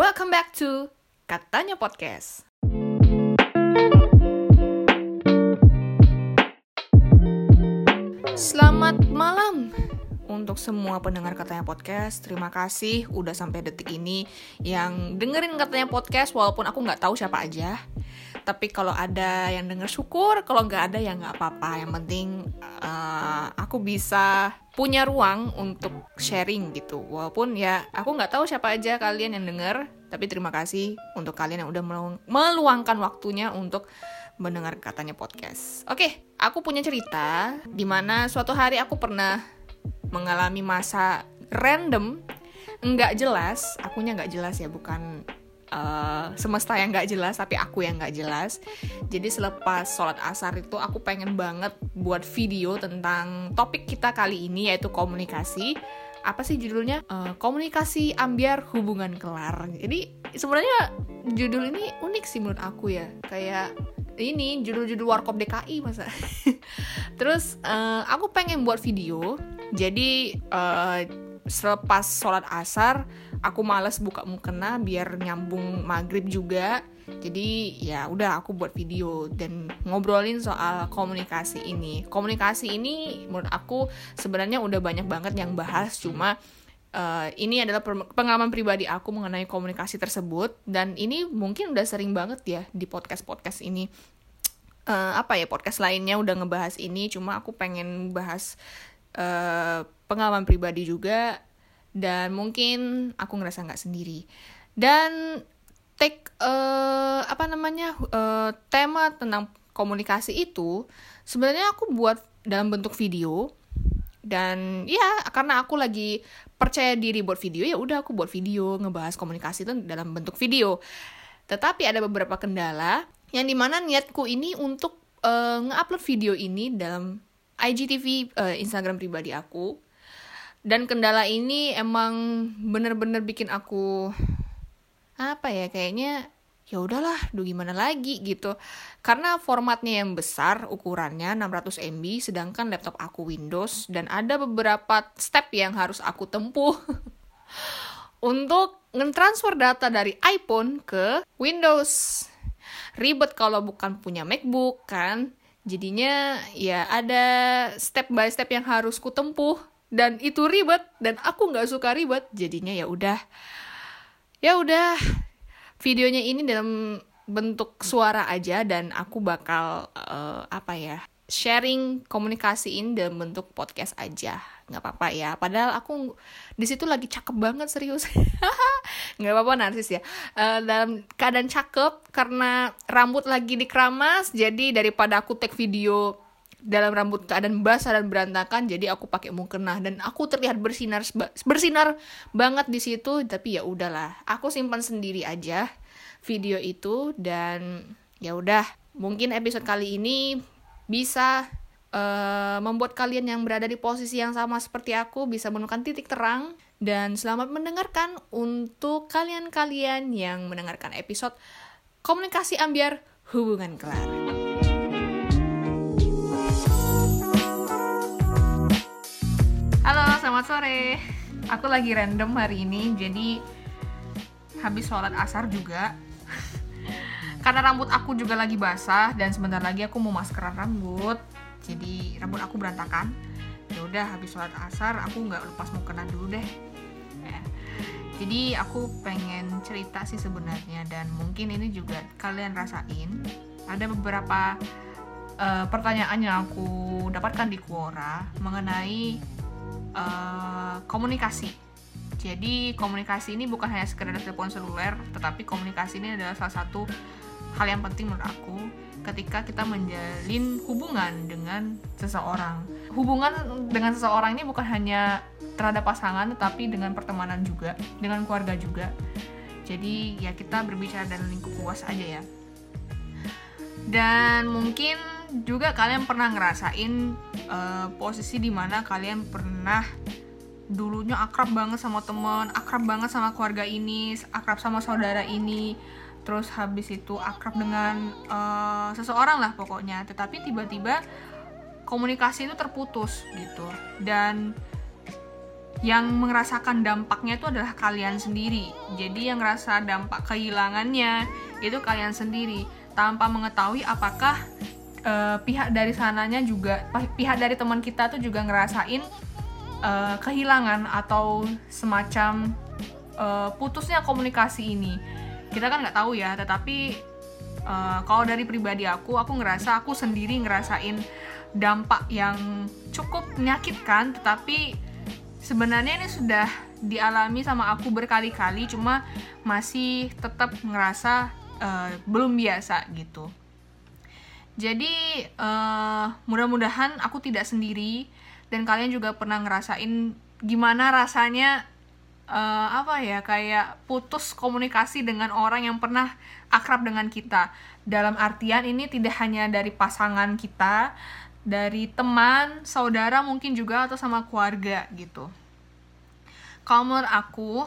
Welcome back to Katanya Podcast. Selamat malam untuk semua pendengar katanya podcast. Terima kasih udah sampai detik ini yang dengerin katanya podcast walaupun aku nggak tahu siapa aja. Tapi kalau ada yang denger syukur, kalau nggak ada ya nggak apa-apa. Yang penting uh, aku bisa punya ruang untuk sharing gitu. Walaupun ya aku nggak tahu siapa aja kalian yang denger, tapi terima kasih untuk kalian yang udah meluangkan waktunya untuk mendengar katanya podcast. Oke, aku punya cerita di mana suatu hari aku pernah mengalami masa random nggak jelas, akunya nggak jelas ya, bukan uh, semesta yang nggak jelas, tapi aku yang nggak jelas. Jadi selepas sholat asar itu aku pengen banget buat video tentang topik kita kali ini yaitu komunikasi. Apa sih judulnya? Uh, komunikasi ambiar hubungan kelar. Jadi sebenarnya judul ini unik sih menurut aku ya. Kayak ini judul-judul warkop DKI masa terus uh, aku pengen buat video jadi uh, selepas sholat asar aku males buka mukena biar nyambung maghrib juga. Jadi ya udah aku buat video dan ngobrolin soal komunikasi ini. Komunikasi ini menurut aku sebenarnya udah banyak banget yang bahas cuma uh, ini adalah pengalaman pribadi aku mengenai komunikasi tersebut. Dan ini mungkin udah sering banget ya di podcast podcast ini. Uh, apa ya podcast lainnya udah ngebahas ini cuma aku pengen bahas uh, pengalaman pribadi juga dan mungkin aku ngerasa nggak sendiri. Dan take uh, apa namanya uh, tema tentang komunikasi itu sebenarnya aku buat dalam bentuk video. Dan ya karena aku lagi percaya diri buat video ya udah aku buat video ngebahas komunikasi itu dalam bentuk video. Tetapi ada beberapa kendala yang di mana niatku ini untuk uh, nge-upload video ini dalam IGTV uh, Instagram pribadi aku dan kendala ini emang bener-bener bikin aku apa ya kayaknya ya udahlah, duh gimana lagi gitu. Karena formatnya yang besar, ukurannya 600 MB, sedangkan laptop aku Windows dan ada beberapa step yang harus aku tempuh untuk nge-transfer data dari iPhone ke Windows. Ribet kalau bukan punya MacBook kan. Jadinya ya ada step by step yang harus ku tempuh dan itu ribet dan aku nggak suka ribet. Jadinya ya udah. Ya udah, videonya ini dalam bentuk suara aja dan aku bakal uh, apa ya sharing komunikasiin dalam bentuk podcast aja nggak apa-apa ya padahal aku di situ lagi cakep banget serius nggak apa-apa narsis ya uh, dalam keadaan cakep karena rambut lagi dikeramas jadi daripada aku take video dalam rambut keadaan basah dan berantakan jadi aku pakai mukena. Dan aku terlihat bersinar bersinar banget di situ tapi ya udahlah. Aku simpan sendiri aja video itu dan ya udah. Mungkin episode kali ini bisa uh, membuat kalian yang berada di posisi yang sama seperti aku bisa menemukan titik terang. Dan selamat mendengarkan untuk kalian-kalian yang mendengarkan episode komunikasi ambiar hubungan kelar. Sore. Aku lagi random hari ini, jadi habis sholat asar juga. Karena rambut aku juga lagi basah dan sebentar lagi aku mau maskeran rambut. Jadi rambut aku berantakan. Ya udah habis sholat asar aku nggak lepas mau kena dulu deh. Jadi aku pengen cerita sih sebenarnya dan mungkin ini juga kalian rasain. Ada beberapa uh, pertanyaan yang aku dapatkan di Quora mengenai uh, komunikasi jadi komunikasi ini bukan hanya sekedar telepon seluler, tetapi komunikasi ini adalah salah satu hal yang penting menurut aku ketika kita menjalin hubungan dengan seseorang. Hubungan dengan seseorang ini bukan hanya terhadap pasangan tetapi dengan pertemanan juga, dengan keluarga juga. Jadi ya kita berbicara dalam lingkup luas aja ya. Dan mungkin juga kalian pernah ngerasain uh, posisi di mana kalian pernah dulunya akrab banget sama temen, akrab banget sama keluarga ini, akrab sama saudara ini, terus habis itu akrab dengan uh, seseorang lah pokoknya. Tetapi tiba-tiba komunikasi itu terputus gitu. Dan yang merasakan dampaknya itu adalah kalian sendiri. Jadi yang ngerasa dampak kehilangannya itu kalian sendiri. Tanpa mengetahui apakah uh, pihak dari sananya juga pihak dari teman kita tuh juga ngerasain uh, kehilangan atau semacam uh, putusnya komunikasi ini. Kita kan nggak tahu ya, tetapi uh, kalau dari pribadi aku, aku ngerasa aku sendiri ngerasain dampak yang cukup menyakitkan, tetapi sebenarnya ini sudah dialami sama aku berkali-kali cuma masih tetap ngerasa uh, belum biasa gitu jadi uh, mudah-mudahan aku tidak sendiri dan kalian juga pernah ngerasain gimana rasanya uh, apa ya kayak putus komunikasi dengan orang yang pernah akrab dengan kita dalam artian ini tidak hanya dari pasangan kita dari teman, saudara mungkin juga atau sama keluarga gitu. Kalau menurut aku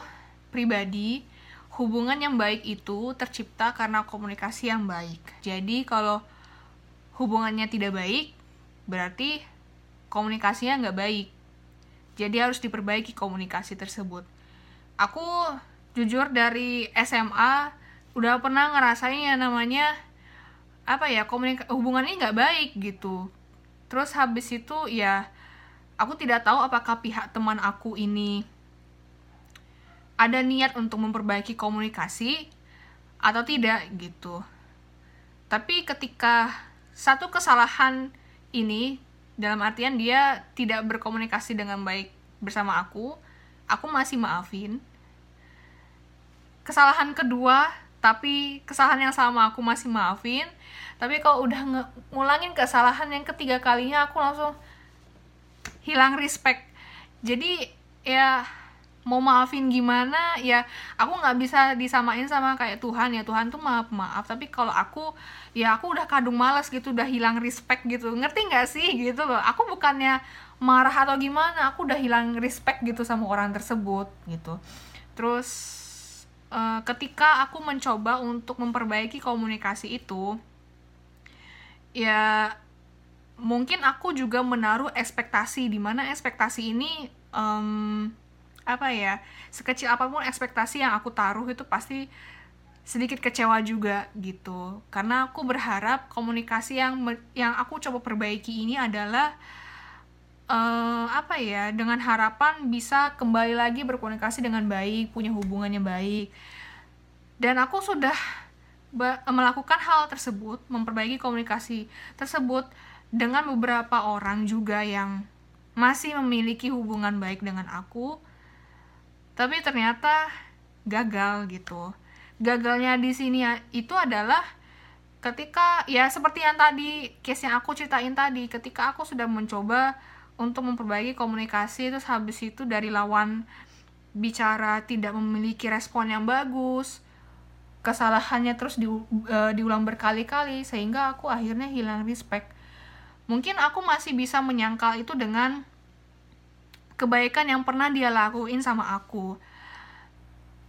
pribadi, hubungan yang baik itu tercipta karena komunikasi yang baik. Jadi kalau hubungannya tidak baik, berarti komunikasinya nggak baik. Jadi harus diperbaiki komunikasi tersebut. Aku jujur dari SMA udah pernah ngerasain ya namanya apa ya komunikasi hubungannya nggak baik gitu terus habis itu ya aku tidak tahu apakah pihak teman aku ini ada niat untuk memperbaiki komunikasi atau tidak gitu tapi ketika satu kesalahan ini dalam artian dia tidak berkomunikasi dengan baik bersama aku aku masih maafin. Kesalahan kedua tapi kesalahan yang sama aku masih maafin. Tapi kalau udah ngulangin kesalahan yang ketiga kalinya aku langsung hilang respect. Jadi ya mau maafin gimana ya aku nggak bisa disamain sama kayak Tuhan. Ya Tuhan tuh maaf maaf. Tapi kalau aku ya aku udah kadung malas gitu udah hilang respect gitu. Ngerti nggak sih? Gitu loh. Aku bukannya marah atau gimana aku udah hilang respect gitu sama orang tersebut gitu. Terus uh, ketika aku mencoba untuk memperbaiki komunikasi itu ya mungkin aku juga menaruh ekspektasi. Di mana ekspektasi ini um, apa ya sekecil apa pun ekspektasi yang aku taruh itu pasti sedikit kecewa juga gitu. Karena aku berharap komunikasi yang yang aku coba perbaiki ini adalah uh, apa ya dengan harapan bisa kembali lagi berkomunikasi dengan baik punya hubungannya baik. Dan aku sudah melakukan hal tersebut, memperbaiki komunikasi tersebut dengan beberapa orang juga yang masih memiliki hubungan baik dengan aku, tapi ternyata gagal gitu. Gagalnya di sini itu adalah ketika ya seperti yang tadi case yang aku ceritain tadi, ketika aku sudah mencoba untuk memperbaiki komunikasi terus habis itu dari lawan bicara tidak memiliki respon yang bagus, kesalahannya terus di, uh, diulang berkali-kali sehingga aku akhirnya hilang respect mungkin aku masih bisa menyangkal itu dengan kebaikan yang pernah dia lakuin sama aku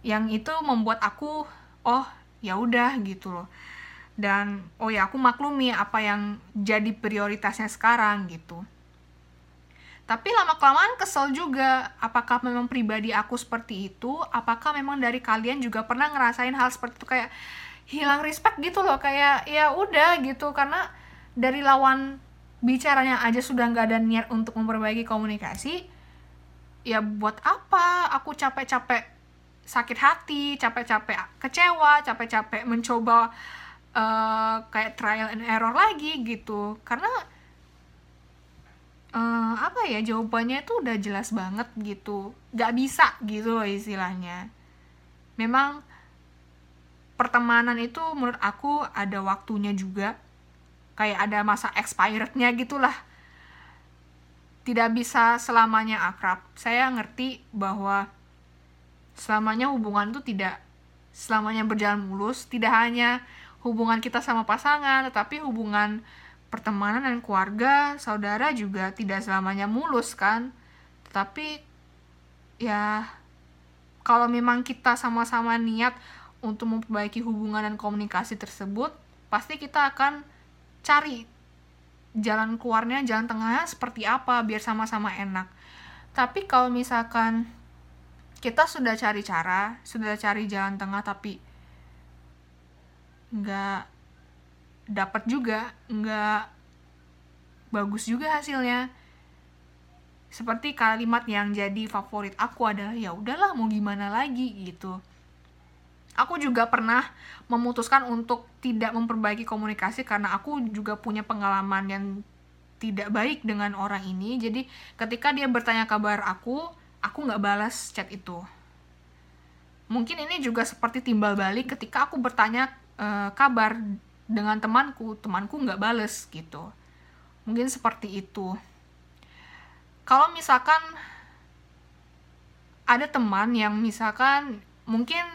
yang itu membuat aku oh ya udah gitu loh dan oh ya aku maklumi apa yang jadi prioritasnya sekarang gitu tapi lama-kelamaan kesel juga, apakah memang pribadi aku seperti itu? Apakah memang dari kalian juga pernah ngerasain hal seperti itu kayak hilang respect gitu loh, kayak ya udah gitu karena dari lawan bicaranya aja sudah nggak ada niat untuk memperbaiki komunikasi. Ya buat apa? Aku capek-capek sakit hati, capek-capek kecewa, capek-capek mencoba uh, kayak trial and error lagi gitu. Karena uh, apa ya jawabannya itu udah jelas banget gitu nggak bisa gitu loh istilahnya memang pertemanan itu menurut aku ada waktunya juga kayak ada masa expirednya gitulah tidak bisa selamanya akrab saya ngerti bahwa selamanya hubungan itu tidak selamanya berjalan mulus tidak hanya hubungan kita sama pasangan tetapi hubungan pertemanan dan keluarga, saudara juga tidak selamanya mulus kan. Tetapi ya kalau memang kita sama-sama niat untuk memperbaiki hubungan dan komunikasi tersebut, pasti kita akan cari jalan keluarnya, jalan tengahnya seperti apa biar sama-sama enak. tapi kalau misalkan kita sudah cari cara sudah cari jalan tengah tapi nggak dapat juga nggak bagus juga hasilnya. Seperti kalimat yang jadi favorit aku adalah ya udahlah mau gimana lagi? gitu aku juga pernah memutuskan untuk tidak memperbaiki komunikasi karena aku juga punya pengalaman yang tidak baik dengan orang ini. Jadi ketika dia bertanya kabar aku aku nggak balas chat itu. Mungkin ini juga seperti timbal balik ketika aku bertanya uh, kabar dengan temanku temanku nggak bales gitu. Mungkin seperti itu. Kalau misalkan ada teman yang misalkan mungkin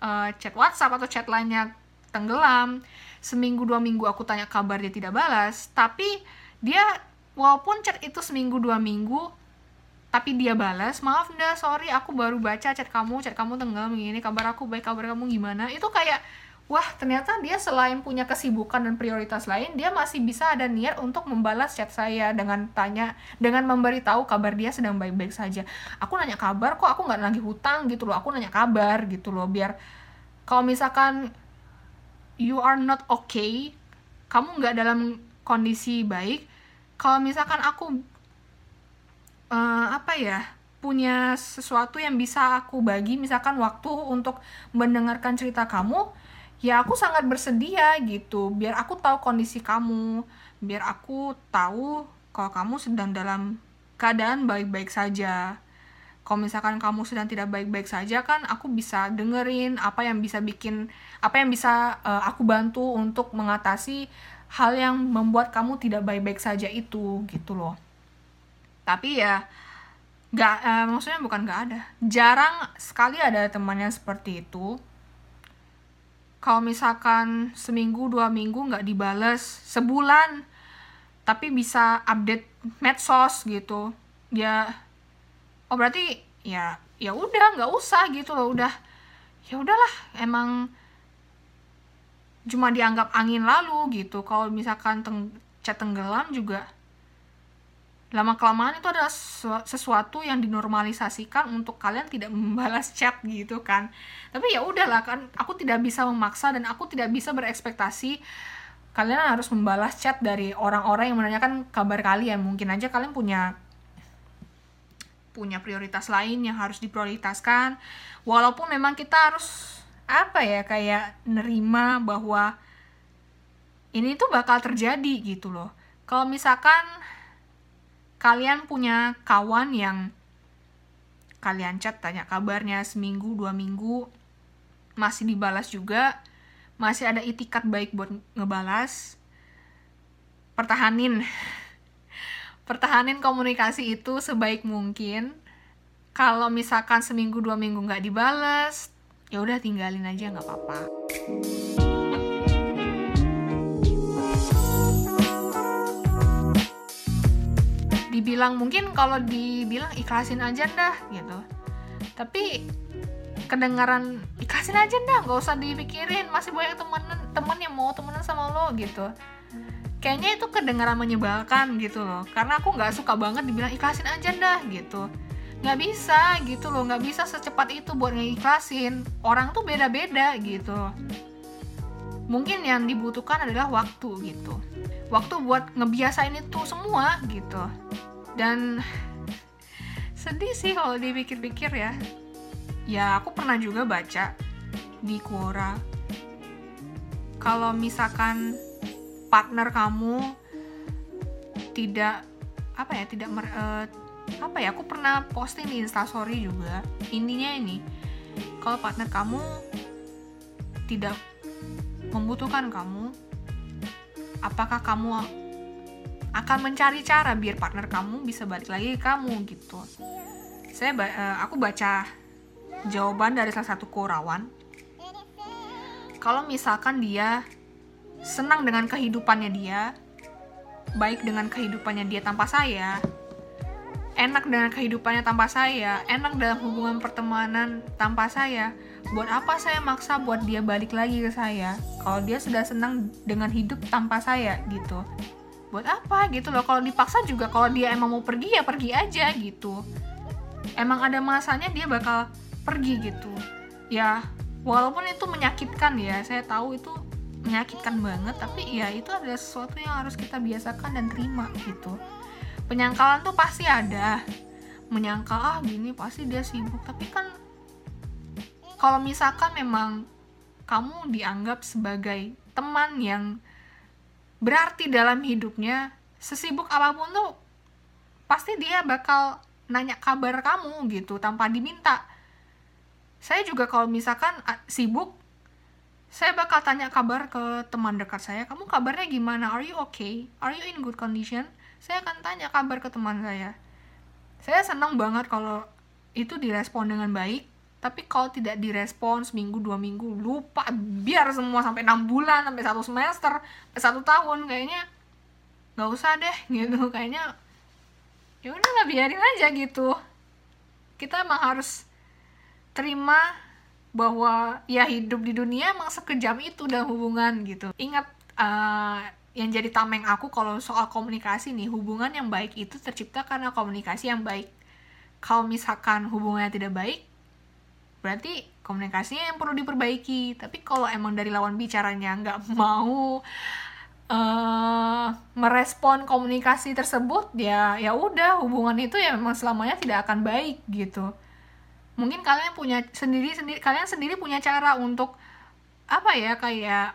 uh, chat WhatsApp atau chat lainnya tenggelam seminggu dua minggu aku tanya kabar dia tidak balas tapi dia walaupun chat itu seminggu dua minggu tapi dia balas maaf nda sorry aku baru baca chat kamu chat kamu tenggelam gini kabar aku baik kabar kamu gimana? Itu kayak wah ternyata dia selain punya kesibukan dan prioritas lain dia masih bisa ada niat untuk membalas chat saya dengan tanya dengan memberitahu kabar dia sedang baik-baik saja. Aku nanya kabar kok aku nggak lagi hutang gitu loh aku nanya kabar gitu loh biar kalau misalkan you are not okay kamu nggak dalam kondisi baik kalau misalkan aku uh, apa ya punya sesuatu yang bisa aku bagi misalkan waktu untuk mendengarkan cerita kamu ya aku sangat bersedia gitu. Biar aku tahu kondisi kamu. Biar aku tahu kalau kamu sedang dalam keadaan baik-baik saja. Kalau misalkan kamu sedang tidak baik-baik saja kan aku bisa dengerin apa yang bisa bikin apa yang bisa uh, aku bantu untuk mengatasi hal yang membuat kamu tidak baik-baik saja itu gitu loh. Tapi ya nggak uh, maksudnya bukan nggak ada. Jarang sekali ada temannya seperti itu kalau misalkan seminggu dua minggu nggak dibales sebulan tapi bisa update medsos gitu. Ya oh berarti ya ya udah nggak usah gitu loh udah. Ya udahlah emang cuma dianggap angin lalu gitu. Kalau misalkan teng cat tenggelam juga lama kelamaan itu adalah sesuatu yang dinormalisasikan untuk kalian tidak membalas chat gitu kan. Tapi ya udahlah kan aku tidak bisa memaksa dan aku tidak bisa berekspektasi kalian harus membalas chat dari orang-orang yang menanyakan kabar kalian. Mungkin aja kalian punya punya prioritas lain yang harus diprioritaskan. Walaupun memang kita harus apa ya kayak nerima bahwa ini tuh bakal terjadi gitu loh. Kalau misalkan kalian punya kawan yang kalian chat tanya kabarnya seminggu dua minggu masih dibalas juga masih ada itikat baik buat ngebalas pertahanin. Pertahanin komunikasi itu sebaik mungkin. Kalau misalkan seminggu dua minggu nggak dibales ya udah tinggalin aja nggak apa-apa dibilang mungkin kalau dibilang ikhlasin aja dah gitu. Tapi kedengaran ikhlasin aja dah nggak usah dipikirin masih banyak temen temen yang mau temenan sama lo gitu. Kayaknya itu kedengaran menyebalkan gitu loh. Karena aku nggak suka banget dibilang ikhlasin aja dah gitu. Nggak bisa gitu loh nggak bisa secepat itu buat ngeikhlasin. Orang tuh beda-beda gitu. Mungkin yang dibutuhkan adalah waktu gitu. Waktu buat ngebiasain itu semua gitu dan sedih sih kalau dipikir-pikir ya. Ya aku pernah juga baca di Quora kalau misalkan partner kamu tidak apa ya tidak mer, uh, apa ya aku pernah posting di instastory juga intinya ini kalau partner kamu tidak membutuhkan kamu apakah kamu akan mencari cara biar partner kamu bisa balik lagi ke kamu gitu saya uh, aku baca jawaban dari salah satu korawan kalau misalkan dia senang dengan kehidupannya dia, baik dengan kehidupannya dia tanpa saya, enak dengan kehidupannya tanpa saya, enak dalam hubungan pertemanan tanpa saya. Buat apa saya maksa buat dia balik lagi ke saya? Kalau dia sudah senang dengan hidup tanpa saya gitu. Buat apa gitu loh? Kalau dipaksa juga kalau dia emang mau pergi ya pergi aja gitu. Emang ada masanya dia bakal pergi gitu. Ya walaupun itu menyakitkan ya saya tahu itu menyakitkan banget tapi ya itu adalah sesuatu yang harus kita biasakan dan terima gitu. Penyangkalan tuh pasti ada. Menyangka ah gini pasti dia sibuk. Tapi kan kalau misalkan memang kamu dianggap sebagai teman yang berarti dalam hidupnya sesibuk apa pun tuh pasti dia bakal nanya kabar kamu gitu tanpa diminta. Saya juga kalau misalkan sibuk saya bakal tanya kabar ke teman dekat saya kamu kabarnya gimana? Are you okay? Are you in good condition? Saya akan tanya kabar ke teman saya. Saya senang banget kalau itu direspon dengan baik tapi kalau tidak direspon seminggu dua minggu lupa biar semua sampai enam bulan sampai satu semester sampai satu tahun kayaknya nggak usah deh gitu. Kayaknya ya udah lah biarin aja gitu. Kita emang harus terima bahwa ya hidup di dunia emang sekejam itu dalam hubungan gitu. Ingat uh, yang jadi tameng aku kalau soal komunikasi nih hubungan yang baik itu tercipta karena komunikasi yang baik. Kalau misalkan hubungannya tidak baik berarti komunikasinya yang perlu diperbaiki. Tapi kalau emang dari lawan bicaranya nggak mau uh, merespon komunikasi tersebut ya ya udah hubungan itu ya memang selamanya tidak akan baik gitu. Mungkin kalian punya sendiri sendiri kalian sendiri punya cara untuk apa ya kayak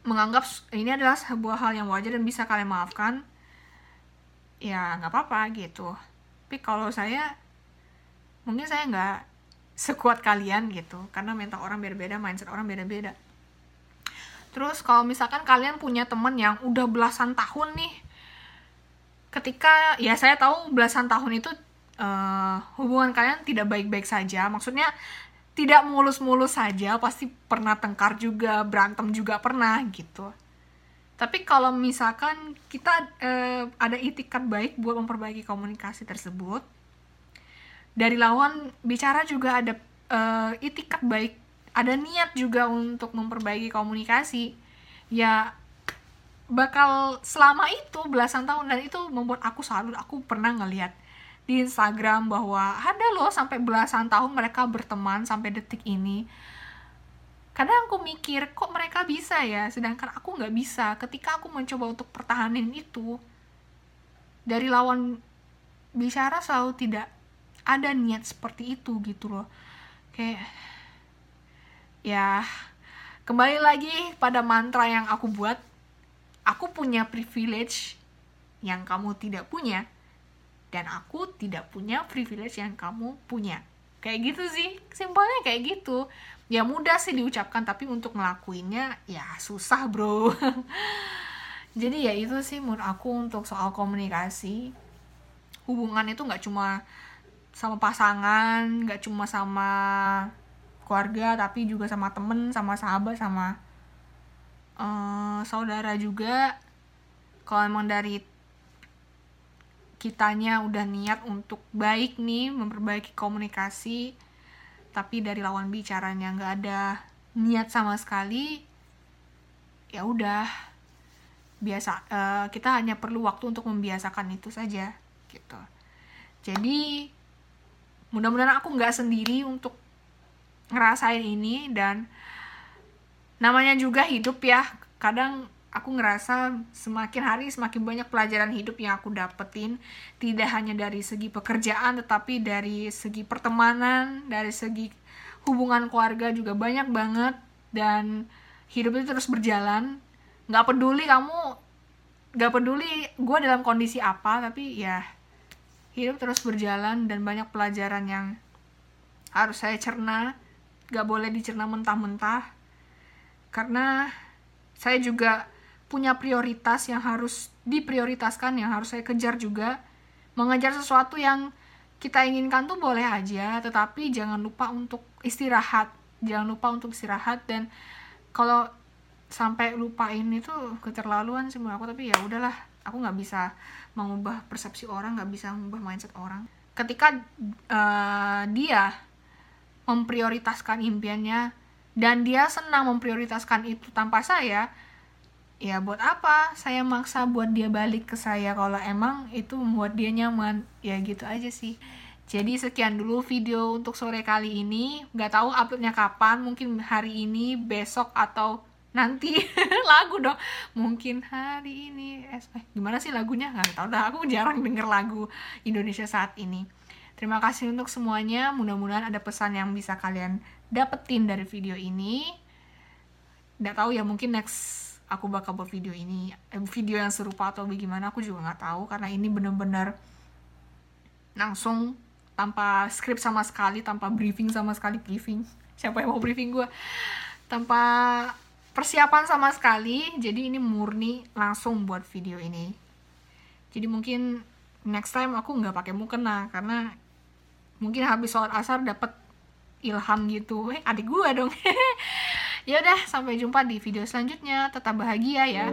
menganggap ini adalah sebuah hal yang wajar dan bisa kalian maafkan ya nggak apa-apa gitu. Tapi kalau saya mungkin saya nggak sekuat kalian gitu. Karena mental orang beda-beda mindset orang beda-beda. Terus kalau misalkan kalian punya temen yang udah belasan tahun nih ketika ya saya tahu belasan tahun itu uh, hubungan kalian tidak baik-baik saja. Maksudnya tidak mulus-mulus saja pasti pernah tengkar juga berantem juga pernah gitu. Tapi kalau misalkan kita uh, ada itikat baik buat memperbaiki komunikasi tersebut dari lawan bicara juga ada uh, itikat baik ada niat juga untuk memperbaiki komunikasi. Ya bakal selama itu belasan tahun dan itu membuat aku selalu aku pernah ngelihat di Instagram bahwa ada loh sampai belasan tahun mereka berteman sampai detik ini. Kadang aku mikir kok mereka bisa ya? Sedangkan aku nggak bisa. Ketika aku mencoba untuk pertahanin itu dari lawan bicara selalu tidak ada niat seperti itu gitu loh. Kayak ya kembali lagi pada mantra yang aku buat. Aku punya privilege yang kamu tidak punya dan aku tidak punya privilege yang kamu punya. Kayak gitu sih simpelnya kayak gitu. Ya mudah sih diucapkan tapi untuk ngelakuinnya ya susah bro. Jadi ya itu sih menurut aku untuk soal komunikasi. Hubungan itu nggak cuma sama pasangan nggak cuma sama keluarga tapi juga sama temen sama sahabat sama uh, saudara juga. Kalau emang dari kitanya udah niat untuk baik nih memperbaiki komunikasi tapi dari lawan bicaranya nggak ada niat sama sekali ya udah. Biasa uh, kita hanya perlu waktu untuk membiasakan itu saja gitu. Jadi mudah-mudahan aku nggak sendiri untuk ngerasain ini dan namanya juga hidup ya. Kadang aku ngerasa semakin hari semakin banyak pelajaran hidup yang aku dapetin tidak hanya dari segi pekerjaan tetapi dari segi pertemanan dari segi hubungan keluarga juga banyak banget. Dan hidup itu terus berjalan. Nggak peduli kamu nggak peduli gue dalam kondisi apa tapi ya hidup terus berjalan dan banyak pelajaran yang harus saya cerna. Gak boleh dicerna mentah-mentah. Karena saya juga punya prioritas yang harus diprioritaskan yang harus saya kejar juga. Mengejar sesuatu yang kita inginkan tuh boleh aja tetapi jangan lupa untuk istirahat. Jangan lupa untuk istirahat dan kalau sampai lupain itu keterlaluan menurut aku tapi ya udahlah aku nggak bisa mengubah persepsi orang nggak bisa mengubah mindset orang. Ketika uh, dia memprioritaskan impiannya dan dia senang memprioritaskan itu tanpa saya ya buat apa? Saya maksa buat dia balik ke saya. Kalau emang itu membuat dia nyaman ya gitu aja sih. Jadi sekian dulu video untuk sore kali ini. Nggak tahu uploadnya kapan mungkin hari ini besok atau nanti lagu dong. Mungkin hari ini eh, gimana sih lagunya? Nggak tahu dah aku jarang denger lagu Indonesia saat ini. Terima kasih untuk semuanya. Mudah-mudahan ada pesan yang bisa kalian dapetin dari video ini. Nggak tahu ya mungkin next aku bakal buat video ini eh, video yang serupa atau bagaimana aku juga nggak tahu. Karena ini bener-bener langsung tanpa skrip sama sekali tanpa briefing sama sekali. Briefing? Siapa yang mau briefing gue tanpa persiapan sama sekali jadi ini murni langsung buat video ini jadi mungkin next time aku nggak pakai mukena karena mungkin habis sholat asar dapat ilham gitu eh adik gue dong Ya udah, sampai jumpa di video selanjutnya. Tetap bahagia ya.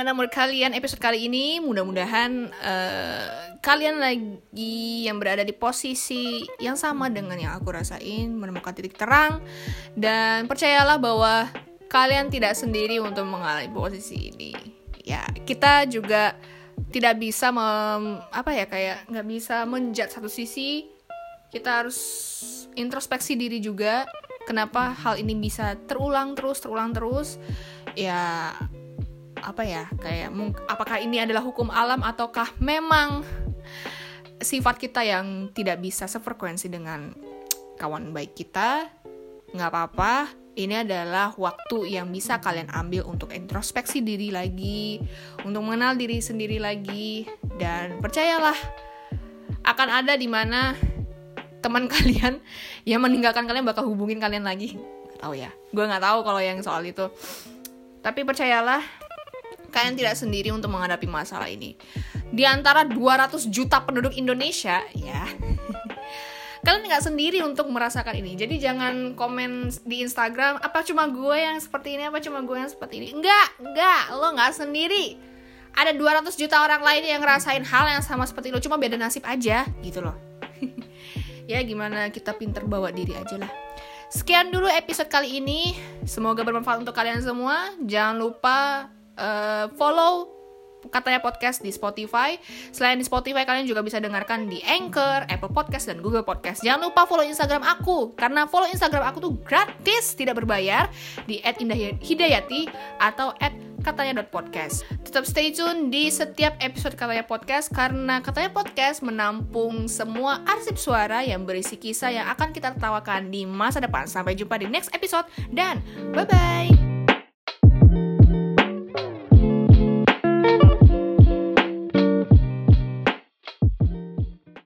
Gimana menurut kalian episode kali ini? Mudah-mudahan uh, kalian lagi yang berada di posisi yang sama dengan yang aku rasain, menemukan titik terang, dan percayalah bahwa kalian tidak sendiri untuk mengalami posisi ini. Ya, kita juga tidak bisa mem, apa ya kayak nggak bisa menjat satu sisi kita harus introspeksi diri juga kenapa hal ini bisa terulang terus terulang terus ya apa ya kayak apakah ini adalah hukum alam ataukah memang sifat kita yang tidak bisa sefrekuensi dengan kawan baik kita nggak apa-apa ini adalah waktu yang bisa kalian ambil untuk introspeksi diri lagi, untuk mengenal diri sendiri lagi, dan percayalah akan ada di mana teman kalian yang meninggalkan kalian bakal hubungin kalian lagi. Tahu ya, gue nggak tahu kalau yang soal itu. Tapi percayalah, kalian tidak sendiri untuk menghadapi masalah ini. Di antara 200 juta penduduk Indonesia, ya, kalian nggak sendiri untuk merasakan ini. Jadi jangan komen di Instagram apa cuma gue yang seperti ini? Apa cuma gue yang seperti ini? Enggak enggak lo nggak sendiri. Ada 200 juta orang lain yang ngerasain hal yang sama seperti lo cuma beda nasib aja gitu loh. Ya gimana kita pinter bawa diri aja lah. Sekian dulu episode kali ini. Semoga bermanfaat untuk kalian semua. Jangan lupa uh, follow katanya podcast di Spotify. Selain di Spotify, kalian juga bisa dengarkan di Anchor, Apple Podcast, dan Google Podcast. Jangan lupa follow Instagram aku, karena follow Instagram aku tuh gratis, tidak berbayar, di @indahhidayati atau katanya.podcast. Tetap stay tune di setiap episode katanya podcast, karena katanya podcast menampung semua arsip suara yang berisi kisah yang akan kita tertawakan di masa depan. Sampai jumpa di next episode, dan bye-bye!